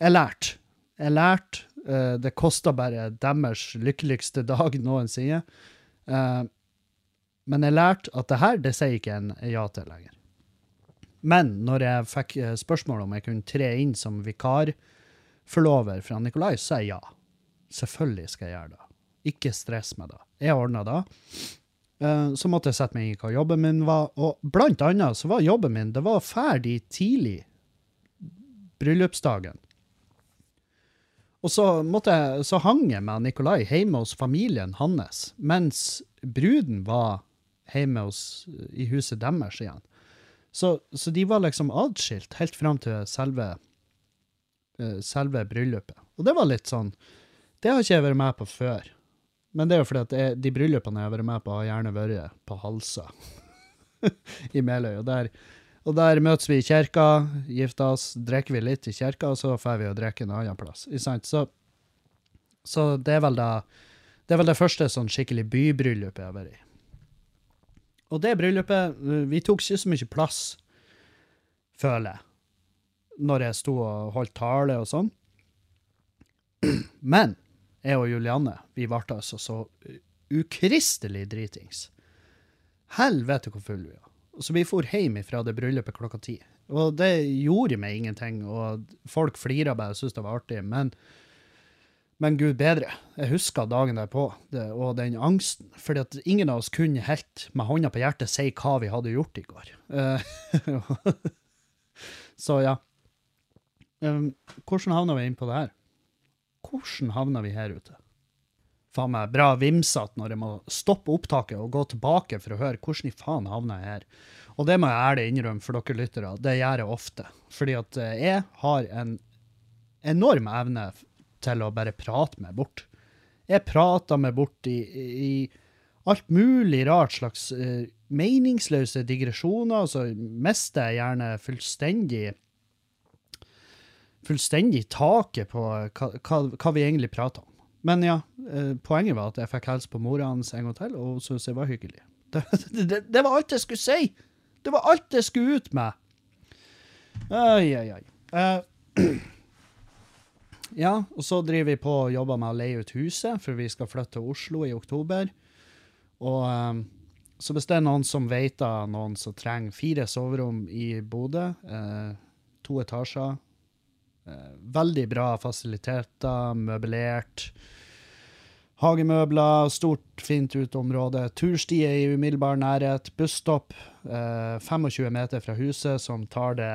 jeg lærte. Jeg lærte. eh, det kosta bare deres lykkeligste dag noensinne. Eh, men jeg lærte at det her, det sier ikke en ja til lenger. Men når jeg fikk eh, spørsmål om jeg kunne tre inn som vikarforlover fra Nikolai, så sa jeg ja. Selvfølgelig skal jeg gjøre det. Ikke stress med det. Jeg ordna det. Eh, Så måtte jeg sette meg inn i hva jobben min var, og blant annet så var jobben min det var ferdig tidlig bryllupsdagen. Og så, måtte jeg, så hang jeg med Nikolai hjemme hos familien hans, mens bruden var hjemme hos, i huset deres igjen. Så, så de var liksom adskilt helt fram til selve, eh, selve bryllupet. Og det var litt sånn Det har ikke jeg vært med på før. Men det er jo fordi at jeg, de bryllupene jeg har vært med på, har gjerne vært på Halsa <laughs> i Meløy. Og der, og der møtes vi i kirka, gifter oss, drikker vi litt i kirka, og så drar vi og drikker en annen plass. Så, så det er vel da det er vel det første sånn skikkelig bybryllupet jeg har vært i. Og det bryllupet uh, Vi tok ikke så mye plass, føler jeg, når jeg sto og holdt tale og sånn. <clears throat> Men jeg og Julianne, vi ble altså så ukristelig dritings. Helvete hvor full vi var. Så vi for hjem fra det bryllupet klokka ti. Og det gjorde meg ingenting, og folk flira bare og syntes det var artig. Men, Men gud bedre, jeg husker dagen derpå, det, og den angsten. Fordi at ingen av oss kunne helt med hånda på hjertet si hva vi hadde gjort i går. Eh, <laughs> så ja. Hvordan havna vi inn på det her? Hvordan havna vi her ute? Faen meg bra vimsete når jeg må stoppe opptaket og gå tilbake for å høre hvordan i faen havna jeg her. Og det må jeg ærlig innrømme for dere lyttere, det gjør jeg ofte. Fordi at eh, jeg har en enorm evne til å bare prate meg bort. Jeg prater meg bort i, i alt mulig rart slags uh, meningsløse digresjoner, og så mister jeg gjerne fullstendig fullstendig taket på hva, hva, hva vi egentlig prater om. Men ja, eh, poenget var at jeg fikk hilse på mora hans en gang til, og hun syntes jeg var hyggelig. <laughs> Det, det, det, var alt jeg skulle si! Det var alt jeg skulle ut med! Oi, oi, oi. Uh, ja, og så driver vi på og jobber med å leie ut huset, for vi skal flytte til Oslo i oktober. Og um, så hvis det er noen som vet av noen som trenger fire soverom i Bodø, uh, to etasjer, veldig bra fasiliteter, møblert, Hagemøbler, stort, fint uteområde. Turstier i umiddelbar nærhet. Busstopp eh, 25 meter fra huset, som tar det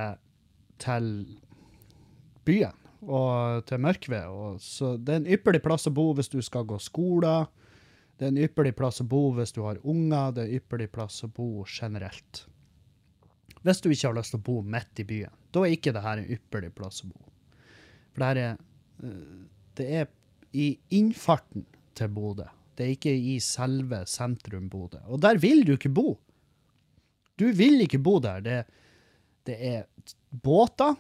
til byen og til Mørkved. Og, så det er en ypperlig plass å bo hvis du skal gå skole. Det er en ypperlig plass å bo hvis du har unger. Det er en ypperlig plass å bo generelt. Hvis du ikke har lyst til å bo midt i byen, da er ikke dette en ypperlig plass å bo. For det her er eh, Det er i innfarten til Bodø. Det er ikke i selve sentrum Bodø. Og der vil du ikke bo. Du vil ikke bo der. Det, det er båter,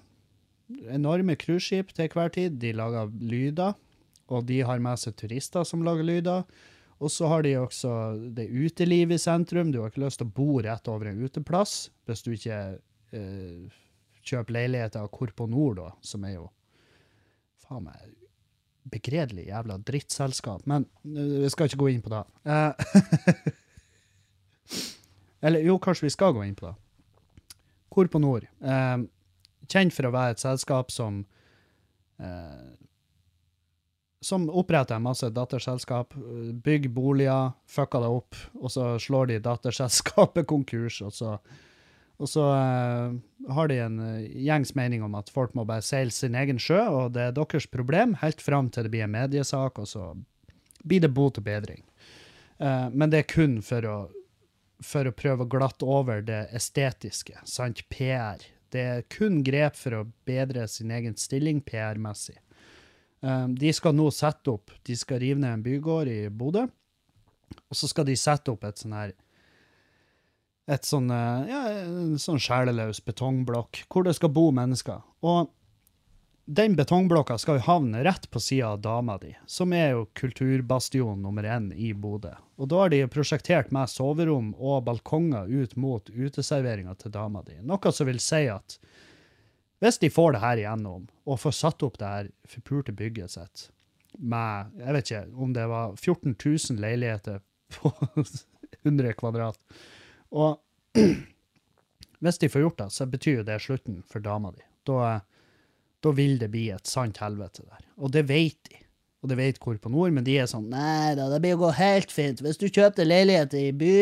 enorme cruiseskip til hver tid. De lager lyder, og de har med seg turister som lager lyder. Og så har de også det utelivet i sentrum. Du har ikke lyst til å bo rett over en uteplass hvis du ikke eh, kjøper leiligheter av Korpo Nord, da, som er jo faen meg begredelig jævla drittselskap. Men vi skal ikke gå inn på det. Eh, <laughs> eller jo, kanskje vi skal gå inn på det. Hvor på nord? Eh, kjent for å være et selskap som eh, som oppretter masse datterselskap, bygger boliger, fucker det opp, og så slår de datterselskapet <laughs> konkurs, og så og så uh, har de en uh, gjengs mening om at folk må bare seile sin egen sjø, og det er deres problem, helt fram til det blir en mediesak, og så blir det bot og bedring. Uh, men det er kun for å, for å prøve å glatte over det estetiske, sant, PR. Det er kun grep for å bedre sin egen stilling PR-messig. de skal nå sette opp De skal rive ned en bygård i Bodø, og så skal de sette opp et sånn her et sånn, eh, ja, sånn sjeleløs betongblokk hvor det skal bo mennesker. Og den betongblokka skal jo havne rett på sida av dama di, som er jo kulturbastion nummer én i Bodø. Og da har de prosjektert med soverom og balkonger ut mot uteserveringa til dama di. Noe som vil si at hvis de får det her igjennom, og får satt opp det her forpulte bygget sitt med jeg vet ikke om det var 14 000 leiligheter på <laughs> 100 kvadrat og <clears throat> hvis de får gjort det, så betyr jo det slutten for dama di. Da, da vil det bli et sant helvete der. Og det vet de. Og det vet hvor på nord, men de er sånn Nei da, det blir å gå helt fint. Hvis du kjøper leilighet i by,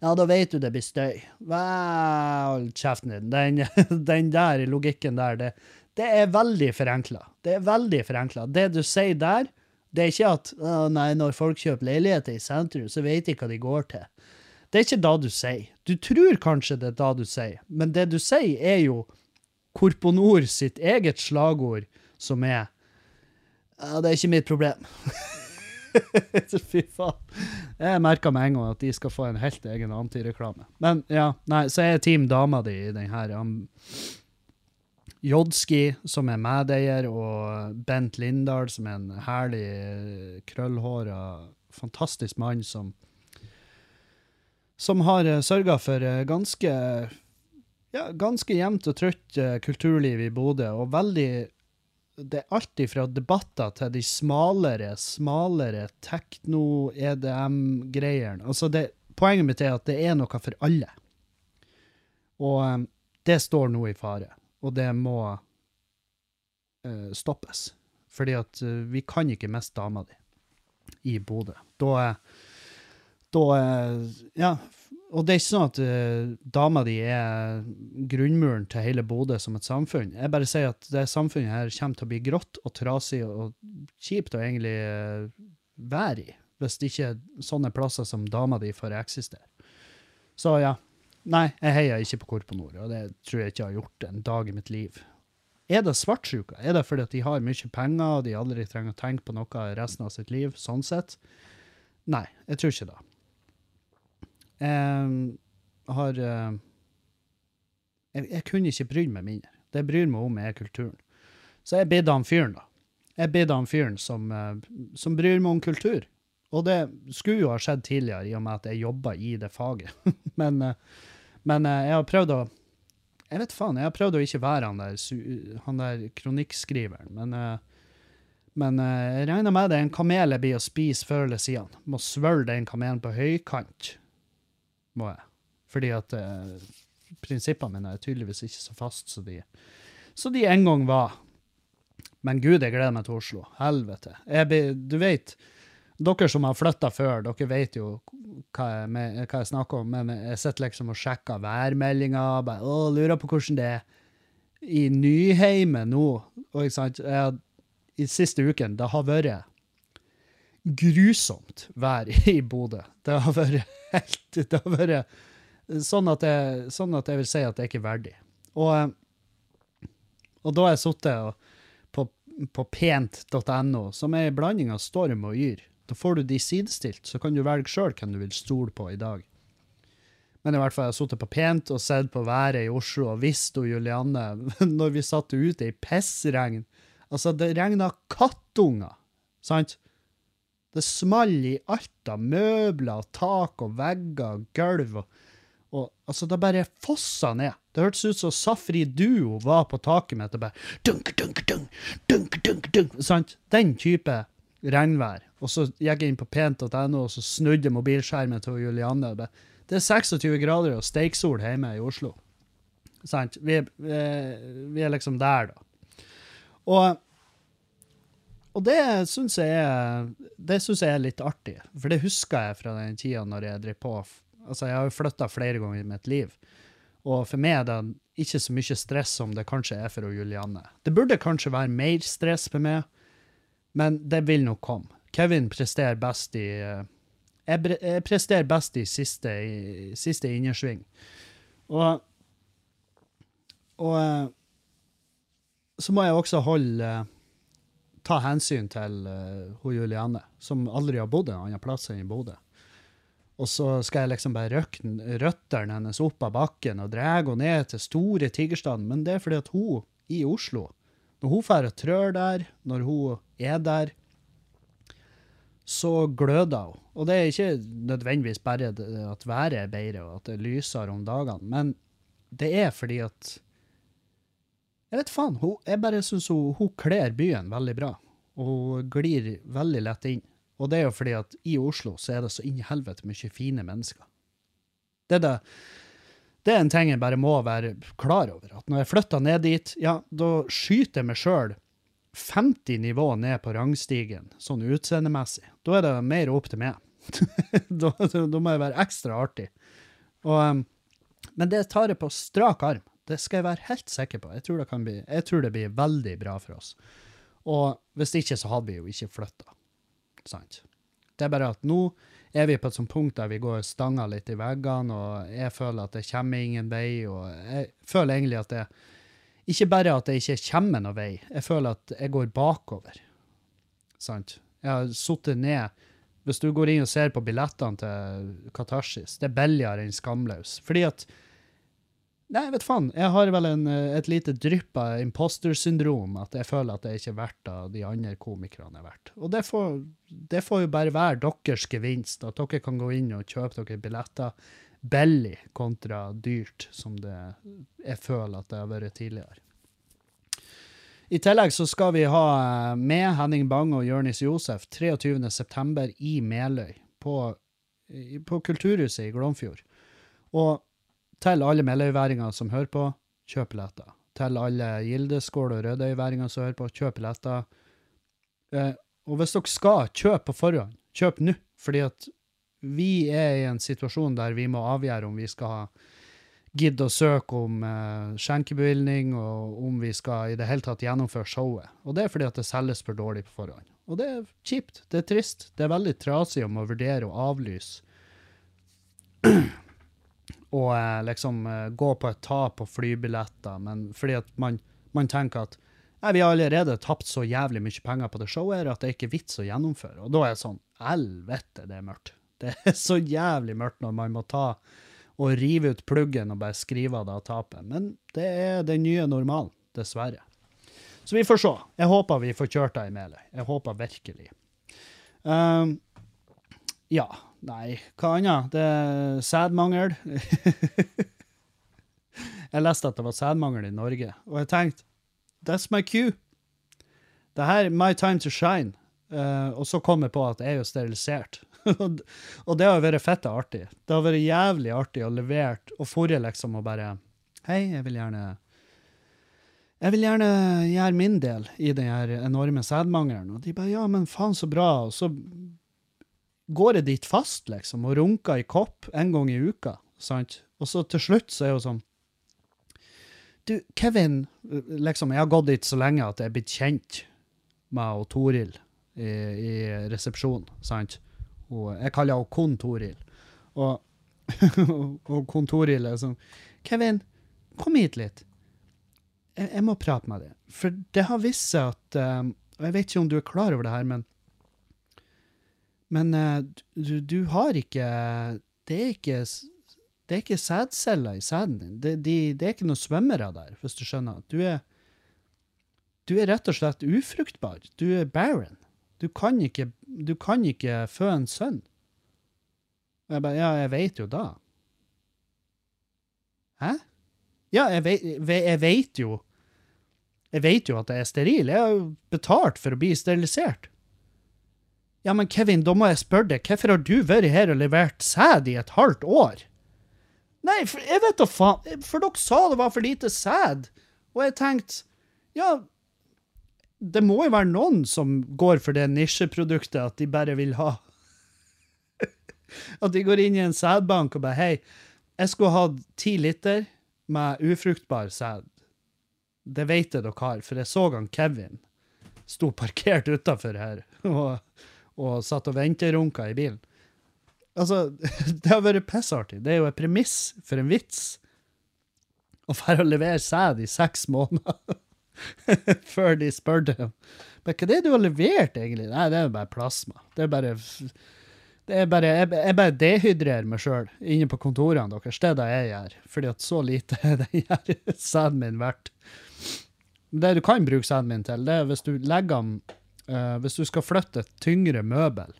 ja, da vet du det blir støy. «Wow, kjeften din. Den, <laughs> den der logikken der, det, det er veldig forenkla. Det er veldig forenkla. Det du sier der, det er ikke at nei, når folk kjøper leiligheter i sentrum, så vet de hva de går til. Det er ikke da du sier. Du tror kanskje det er da du sier, men det du sier, er jo Korponor sitt eget slagord, som er Ja, det er ikke mitt problem. <laughs> Fy faen. Jeg merka med en gang at de skal få en helt egen antireklame. Men ja, nei, så er team dama di i den her. Um, Jodski, som er medeier, og Bent Lindahl, som er en herlig krøllhåra, fantastisk mann som som har uh, sørga for uh, ganske ja, ganske jevnt og trutt uh, kulturliv i Bodø, og veldig Det er alt fra debatter til de smalere, smalere tekno-EDM-greiene. Altså det, poenget mitt er at det er noe for alle. Og det står nå i fare, og det må uh, stoppes. Fordi at uh, vi kan ikke miste dama di i Bodø. Da er da er Ja. Og det er ikke sånn at uh, dama di er grunnmuren til hele Bodø som et samfunn. Jeg bare sier at det samfunnet her kommer til å bli grått og trasig og kjipt å egentlig uh, være i, hvis det ikke er sånne plasser som dama di får eksistere. Så ja. Nei, jeg heier ikke på Korponor, og det tror jeg ikke jeg har gjort en dag i mitt liv. Er det svartsjuka? Er det fordi at de har mye penger og de aldri trenger å tenke på noe resten av sitt liv, sånn sett? Nei, jeg tror ikke det. Jeg har eh, jeg, jeg kunne ikke brydd meg mindre. Det jeg bryr meg om, er kulturen. Så jeg bidde han fyren, da. Jeg bidde han fyren som, eh, som bryr meg om kultur. Og det skulle jo ha skjedd tidligere, i og med at jeg jobba i det faget. <laughs> men, eh, men jeg har prøvd å Jeg vet faen, jeg har prøvd å ikke være han der, han der kronikkskriveren, men men jeg regner med det er en kamel jeg blir å spise før eller siden. Må svølge den kamelen på høykant, må jeg. Fordi at eh, prinsippene mine er tydeligvis ikke så fast som de, så de en gang var. Men gud, jeg gleder meg til Oslo. Helvete. Blir, du vet, dere som har flytta før, dere vet jo hva jeg, med, hva jeg snakker om. Men jeg sitter liksom og sjekker å, lurer på hvordan det er i Nyheimet nå. Og ikke sant, jeg, i siste uken, det har vært grusomt vær i Bodø. Det har vært helt Det har vært sånn at jeg, sånn at jeg vil si at det er ikke verdig. Og, eh, og da har jeg sittet på, på pent.no, som er en blanding av storm og yr. Da får du de sidestilt, så kan du velge sjøl hvem du vil stole på i dag. Men i hvert fall, jeg har sittet på pent og sett på været i Oslo og visst og Julianne <laughs> når vi satt ute i pissregn. Altså, det regna kattunger, sant? Det small i alt av møbler, tak og vegger gulv. Og, og altså, det bare fossa ned. Det hørtes ut som Safri Duo var på taket mitt og bare dunk, dunk, dunk, dunk, dunk, dunk, sant? Den type regnvær. Og så gikk jeg inn på pent.no, og så snudde mobilskjermen til Julianne. og bare, Det er 26 grader og steiksol hjemme i Oslo. Sant? Vi, vi, vi er liksom der, da. Og, og det syns jeg, jeg er litt artig, for det husker jeg fra den tida når jeg drev på. Altså, jeg har jo flytta flere ganger i mitt liv, og for meg er det ikke så mye stress som det kanskje er for Julianne. Det burde kanskje være mer stress for meg, men det vil nok komme. Kevin presterer best i Jeg, presterer best i siste, i siste innersving. Og Og så må jeg også holde ta hensyn til uh, hun Julianne, som aldri har bodd en annen plass enn i Bodø. Og så skal jeg liksom bare røkke røttene hennes opp av bakken og dra henne ned til store Tigerstaden, men det er fordi at hun i Oslo, når hun drar og trør der, når hun er der, så gløder hun. Og det er ikke nødvendigvis bare at været er bedre og at det er lysere om dagene, men det er fordi at jeg vet faen, hun, jeg bare syns hun, hun kler byen veldig bra. Og hun glir veldig lett inn. Og det er jo fordi at i Oslo så er det så inn i helvete mye fine mennesker. Det er, det, det er en ting jeg bare må være klar over. At når jeg flytter ned dit, ja, da skyter jeg meg sjøl 50 nivå ned på rangstigen, sånn utseendemessig. Da er det mer opp til meg. <laughs> da, da, må jeg være ekstra artig. Og, um, men det tar jeg på strak arm. Det skal jeg være helt sikker på. Jeg tror det, bli, jeg tror det blir veldig bra for oss. Og hvis ikke, så hadde vi jo ikke flytta. Sant? Det er bare at nå er vi på et sånt punkt der vi går stanga litt i veggene, og jeg føler at det kommer ingen vei, og jeg føler egentlig at det Ikke bare at det ikke kommer noen vei, jeg føler at jeg går bakover. Sant? Jeg har sittet ned Hvis du går inn og ser på billettene til Katarsis, det er billigere enn Skamløs. Fordi at Nei, vet faen. Jeg har vel en, eh, et lite drypp av imposter-syndrom, at jeg føler at det ikke er verdt av de andre komikerne er verdt. Og det får, det får jo bare være deres gevinst, at dere kan gå inn og kjøpe dere billetter billig kontra dyrt, som det jeg føler at det har vært tidligere. I tillegg så skal vi ha eh, med Henning Bang og Jørnis Josef 23.9. i Meløy, på, på Kulturhuset i Glomfjord. Og til alle meløyværinger som hører på, kjøp billetter. Til alle Gildeskål og Rødøyværinger som hører på, kjøp billetter. Eh, og hvis dere skal kjøp på forhånd, kjøp nå, fordi at vi er i en situasjon der vi må avgjøre om vi skal gidde å søke om eh, skjenkebevilgning, og om vi skal i det hele tatt gjennomføre showet. Og det er fordi at det selges for dårlig på forhånd. Og det er kjipt. Det er trist. Det er veldig trasig om å vurdere å avlyse. Og eh, liksom eh, gå på et tap på flybilletter, men fordi at man, man tenker at Nei, vi har allerede tapt så jævlig mye penger på det showet at det er ikke vits å gjennomføre. Og da er det sånn Helvete, det er mørkt. <laughs> Det er så jævlig mørkt når man må ta og rive ut pluggen og bare skrive av det tapet. Men det er den nye normalen, dessverre. Så vi får se. Jeg håper vi får kjørt det i Meløy. Jeg håper virkelig. Um, ja. Nei, hva annet? Det er sædmangel. <laughs> jeg leste at det var sædmangel i Norge, og jeg tenkte That's my cue. Det her er my time to shine. Uh, og så kom jeg på at jeg er jo sterilisert. <laughs> og det har vært fette artig. Det har vært jævlig artig å levere og forre liksom og bare Hei, jeg vil gjerne jeg vil gjerne gjøre min del i den enorme sædmangelen. Og de bare ja, men faen så bra. Og så går jeg dit fast, liksom, og runker i kopp en gang i uka. sant? Og så til slutt så er hun sånn du, Kevin liksom, Jeg har gått dit så lenge at jeg er blitt kjent med og Toril i, i resepsjonen, sant? Og jeg kaller henne Kon Toril. Og, <laughs> og Kon Toril er sånn Kevin, kom hit litt. Jeg, jeg, må prate med deg. For det har vist seg at um, Og jeg vet ikke om du er klar over det her, men Men uh, du, du har ikke Det er ikke det er ikke sædceller i sæden din. Det, de, det, er ikke noen svømmere der, hvis du skjønner. Du er, du er rett og slett ufruktbar. Du er barren. Du kan ikke, du kan ikke fø en sønn. Og jeg bare Ja, jeg vet jo da. Hæ? Ja, jeg veit, jeg vet jo Jeg vet jo at jeg er steril. Jeg har jo betalt for å bli sterilisert. Ja, men Kevin, da må jeg spørre deg, hvorfor har du vært her og levert sæd i et halvt år? Nei, for jeg vet da faen. For dere sa det var for lite sæd. Og jeg tenkte Ja, det må jo være noen som går for det nisjeproduktet at de bare vil ha <laughs> At de går inn i en sædbank og bare Hei, jeg skulle hatt ti liter med ufruktbar sæd. Det vet jeg dere har, for jeg så han Kevin sto parkert utafor her <laughs> og, og satt og venterunka i bilen. Altså, <laughs> det har vært pissartig. Det er jo et premiss for en vits å dra og levere sæd i seks måneder <laughs> før de spør dem. Men hva er det du har levert, egentlig? Nei, det er jo bare plasma. Det er bare det er bare, jeg, jeg bare dehydrerer meg sjøl inne på kontorene deres. Det er det jeg gjør. Fordi at så lite er den <laughs> sæden min verdt. Det du kan bruke sæden min til, det er hvis du legger den uh, Hvis du skal flytte et tyngre møbel,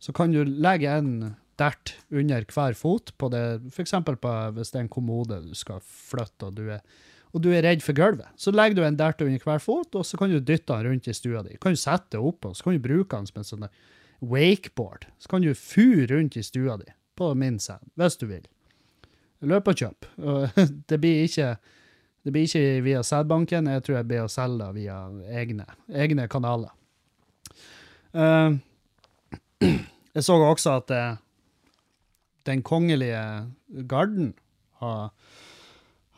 så kan du legge en dert under hver fot på det, f.eks. hvis det er en kommode du skal flytte, og du, er, og du er redd for gulvet. Så legger du en dert under hver fot, og så kan du dytte den rundt i stua di. Kan du sette det oppå, så kan du bruke den som en sånn wakeboard. Så kan du fure rundt i stua di på min sæd, hvis du vil. Løp og kjøp. <laughs> Det blir ikke det blir ikke via sædbanken, jeg tror jeg blir å selge via egne, egne kanaler. Uh, <clears throat> Jeg så også at uh, Den kongelige garden har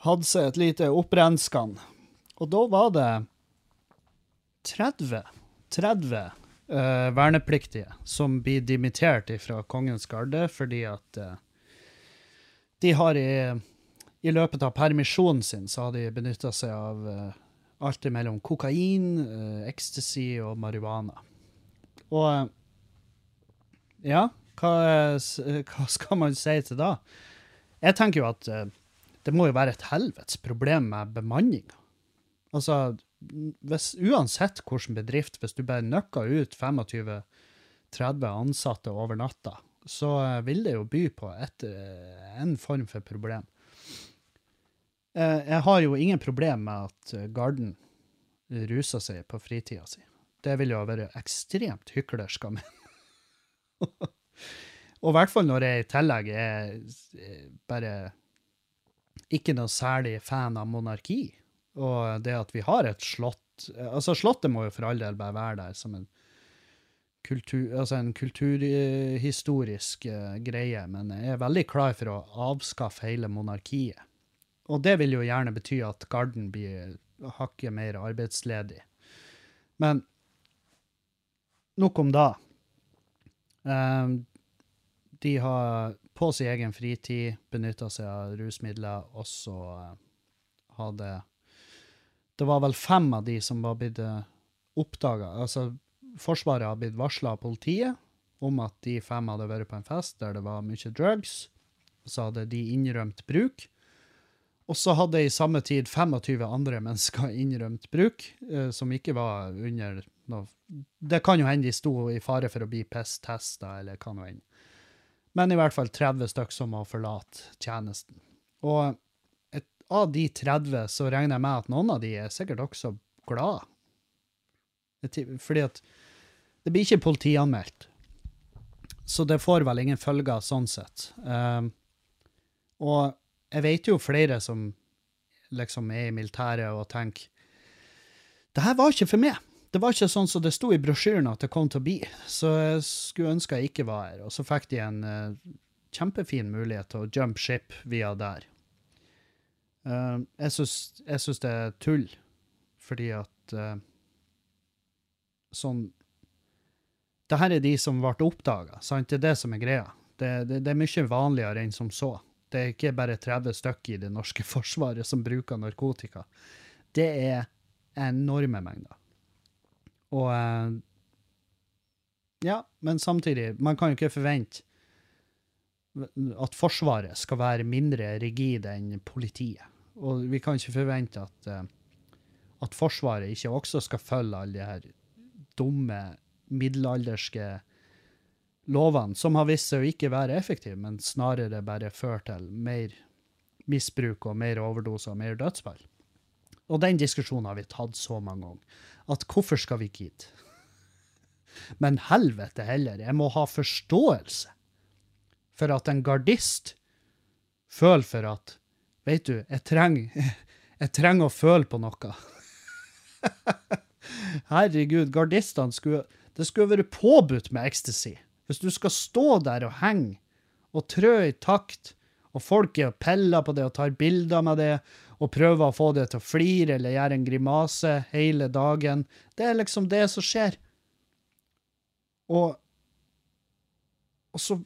hatt seg et lite opprenskende. Og da var det 30, 30 uh, vernepliktige som blir dimittert fra Kongens garde fordi at uh, de har i, i, løpet av permisjonen sin så har de benytta seg av alt mellom kokain, uh, ecstasy og marihuana. Og ja, hva, hva, skal man si til da? Jeg tenker jo at uh, det må jo være et helvetes problem med bemanninga. Altså, hvis, uansett hvilken bedrift, hvis du bare nøkker ut 25-30 ansatte over natta, så vil det jo by på et, en form for problem. Jeg har jo ingen problem med at Garden ruser seg på fritida si. Det vil jo være ekstremt hyklersk av meg. <laughs> og i hvert fall når jeg i tillegg er bare ikke noe særlig fan av monarki. Og det at vi har et slott Altså, Slottet må jo for all del bare være der som en kultur, altså en kulturhistorisk eh, greie, men jeg er veldig klar for å avskaffe hele monarkiet. Og det vil jo gjerne bety at Garden blir hakket mer arbeidsledig. Men nok om da. Eh, de har på sin egen fritid benytta seg av rusmidler, og så eh, hadde Det var vel fem av de som var blitt oppdaga. Altså, Forsvaret har blitt varsla av politiet om at de fem hadde vært på en fest der det var mye drugs. Så hadde de innrømt bruk. Og så hadde jeg i samme tid 25 andre mennesker innrømt bruk, eh, som ikke var under noe Det kan jo hende de sto i fare for å bli pest-testa, eller hva nå enn. Men i hvert fall 30 stykker som må forlate tjenesten. Og et, av de 30 så regner jeg med at noen av de er sikkert også glad. Fordi at det blir ikke politianmeldt. Så det får vel ingen følger sånn sett. Um, og jeg vet jo flere som liksom er i militæret og tenker det her var ikke for meg. Det var ikke sånn som det sto i brosjyren at det kom til å bli, så jeg skulle ønske jeg ikke var her. Og så fikk de en uh, kjempefin mulighet til å jump ship via der. Uh, jeg syns det er tull, fordi at uh, sånn det her er de som ble oppdaga, sant? Det er det som er greia. Det, det, det, er mye vanligere enn som så. Det er ikke bare 30 stykker i det norske <laughs> forsvaret som bruker narkotika. Det er enorme mengder. Og eh, Ja, men samtidig, man kan jo ikke forvente at Forsvaret skal være mindre rigid enn politiet. Og vi kan ikke forvente at, eh, at Forsvaret ikke også skal følge alle de her dumme middelalderske lovene, som har vist seg å ikke være effektive, men snarere bare føre til mer misbruk og mer overdoser og mer dødsfall. Og den diskusjonen har vi tatt så mange ganger. At hvorfor skal vi ikke hit? <laughs> Men helvete heller, jeg må ha forståelse for at en gardist føler for at Vet du, jeg trenger, <laughs> jeg trenger å føle på noe. <laughs> Herregud, gardistene skulle det skulle vært påbudt med ecstasy. Hvis du skal stå der og henge og trø i takt, og folk er og piller på det og tar bilder med det, og prøver å få det til å flire eller gjøre en grimase hele dagen. Det er liksom det som skjer. Og, og så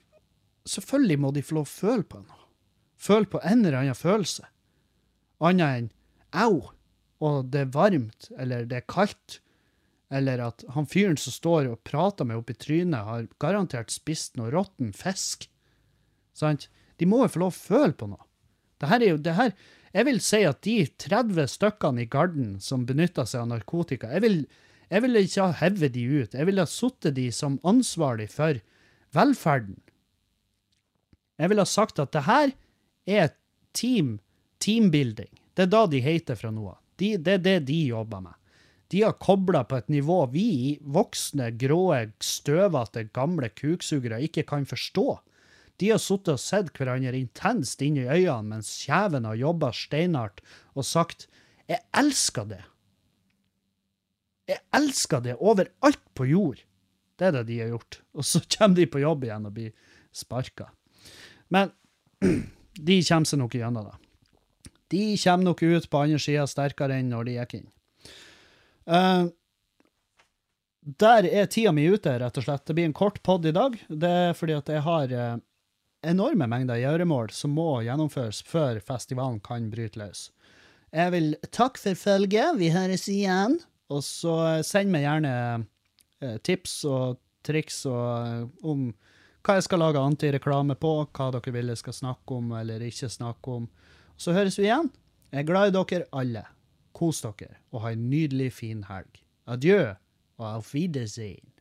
Selvfølgelig må de få lov å føle på noe. Føle på en eller annen følelse. Annet enn au, og det er varmt, eller det er kaldt, eller at han fyren som står og prater med oppi trynet, har garantert spist noe råtten fisk. Sant? De må jo få lov å føle på noe. Det her er jo, det her, jeg vil si at de 30 stykkene i Garden som benytter seg av narkotika, jeg vil, jeg vil ikke ha hevet de ut. Jeg ville ha sittet de som ansvarlig for velferden. Jeg ville ha sagt at det her er team, teambuilding. Det er da de heter fra nå av. De, det er det de jobber med. De har kobla på et nivå vi voksne, grå, støvete, gamle kuksugere ikke kan forstå. De har sittet og sett hverandre intenst inn i øynene mens kjeven har jobba steinhardt og sagt 'Jeg elsker det'. Jeg elsker det overalt på jord. Det er det de har gjort. Og så kommer de på jobb igjen og blir sparka. Men <clears throat> de kommer seg nok gjennom det. De kommer nok ut på andre sida sterkere enn når de gikk inn. Uh, der er tida mi ute, rett og slett. Det blir en kort pod i dag. Det er fordi at jeg har uh, enorme mengder gjøremål som må gjennomføres før festivalen kan bryte løs. Jeg vil takke for følget. Vi høres igjen. Og så send meg gjerne tips og triks og, om hva jeg skal lage antireklame på, hva dere vil jeg skal snakke om eller ikke snakke om. Så høres vi igjen. Jeg er glad i dere alle. Kos dere, og ha en nydelig fin helg. Adjø, og auf Wiedersehen.